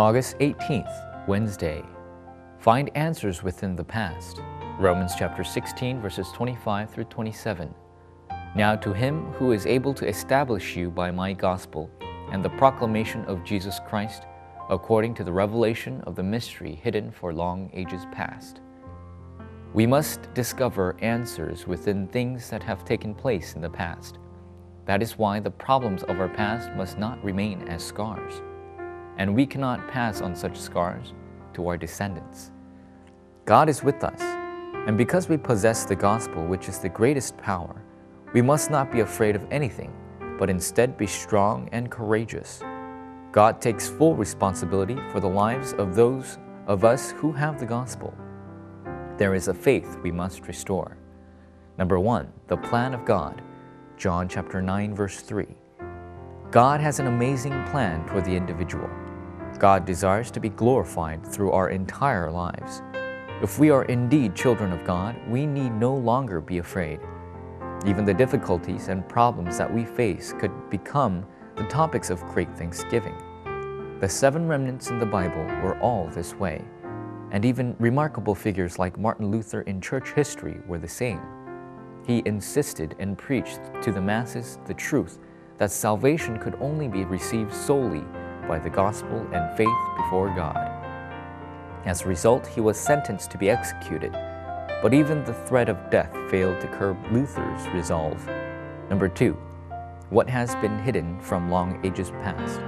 August 18th, Wednesday. Find answers within the past. Romans chapter 16, verses 25 through 27. Now to him who is able to establish you by my gospel and the proclamation of Jesus Christ, according to the revelation of the mystery hidden for long ages past. We must discover answers within things that have taken place in the past. That is why the problems of our past must not remain as scars, and we cannot pass on such scars to our descendants. God is with us, and because we possess the gospel, which is the greatest power, we must not be afraid of anything, but instead be strong and courageous. God takes full responsibility for the lives of those of us who have the gospel. There is a faith we must restore. Number one, the plan of God. John chapter 9, verse 3. God has an amazing plan for the individual. God desires to be glorified through our entire lives. If we are indeed children of God, we need no longer be afraid. Even the difficulties and problems that we face could become the topics of great thanksgiving. The seven remnants in the Bible were all this way, and even remarkable figures like Martin Luther in church history were the same. He insisted and preached to the masses the truth that salvation could only be received solely by the gospel and faith before God. As a result, he was sentenced to be executed, but even the threat of death failed to curb Luther's resolve. Number two, what has been hidden from long ages past?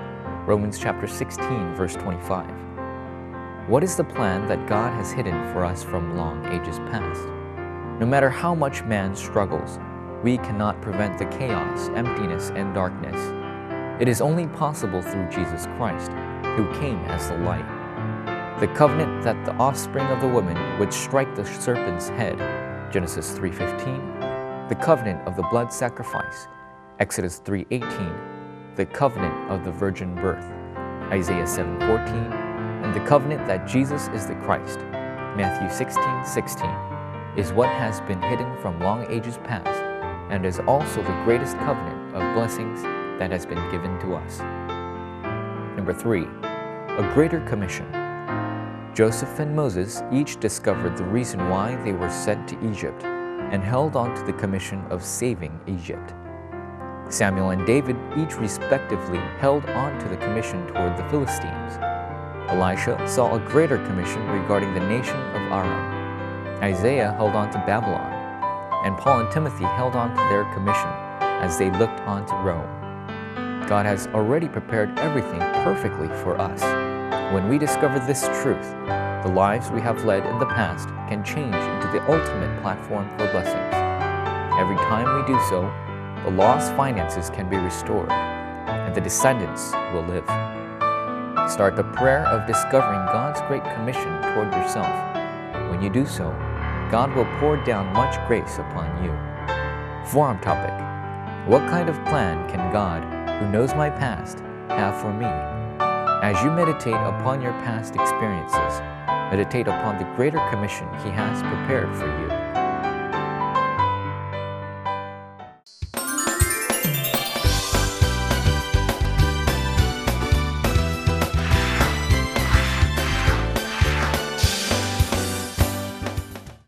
Romans chapter 16, verse 25. What is the plan that God has hidden for us from long ages past? No matter how much man struggles, we cannot prevent the chaos, emptiness, and darkness. It is only possible through Jesus Christ, who came as the light. The covenant that the offspring of the woman would strike the serpent's head, Genesis 3:15. The covenant of the blood sacrifice, Exodus 3:18. The covenant of the virgin birth, Isaiah 7:14, and the covenant that Jesus is the Christ, Matthew 16:16, is what has been hidden from long ages past and is also the greatest covenant of blessings that has been given to us. Number 3. A greater commission. Joseph and Moses each discovered the reason why they were sent to Egypt and held on to the commission of saving Egypt. Samuel and David each respectively held on to the commission toward the Philistines. Elisha saw a greater commission regarding the nation of Aram. Isaiah held on to Babylon, and Paul and Timothy held on to their commission as they looked on to Rome. God has already prepared everything perfectly for us. When we discover this truth, the lives we have led in the past can change into the ultimate platform for blessings. Every time we do so, the lost finances can be restored, and the descendants will live. Start the prayer of discovering God's great commission toward yourself. When you do so, God will pour down much grace upon you. Forum topic What kind of plan can God, who knows my past, have for me? As you meditate upon your past experiences, meditate upon the greater commission He has prepared for you.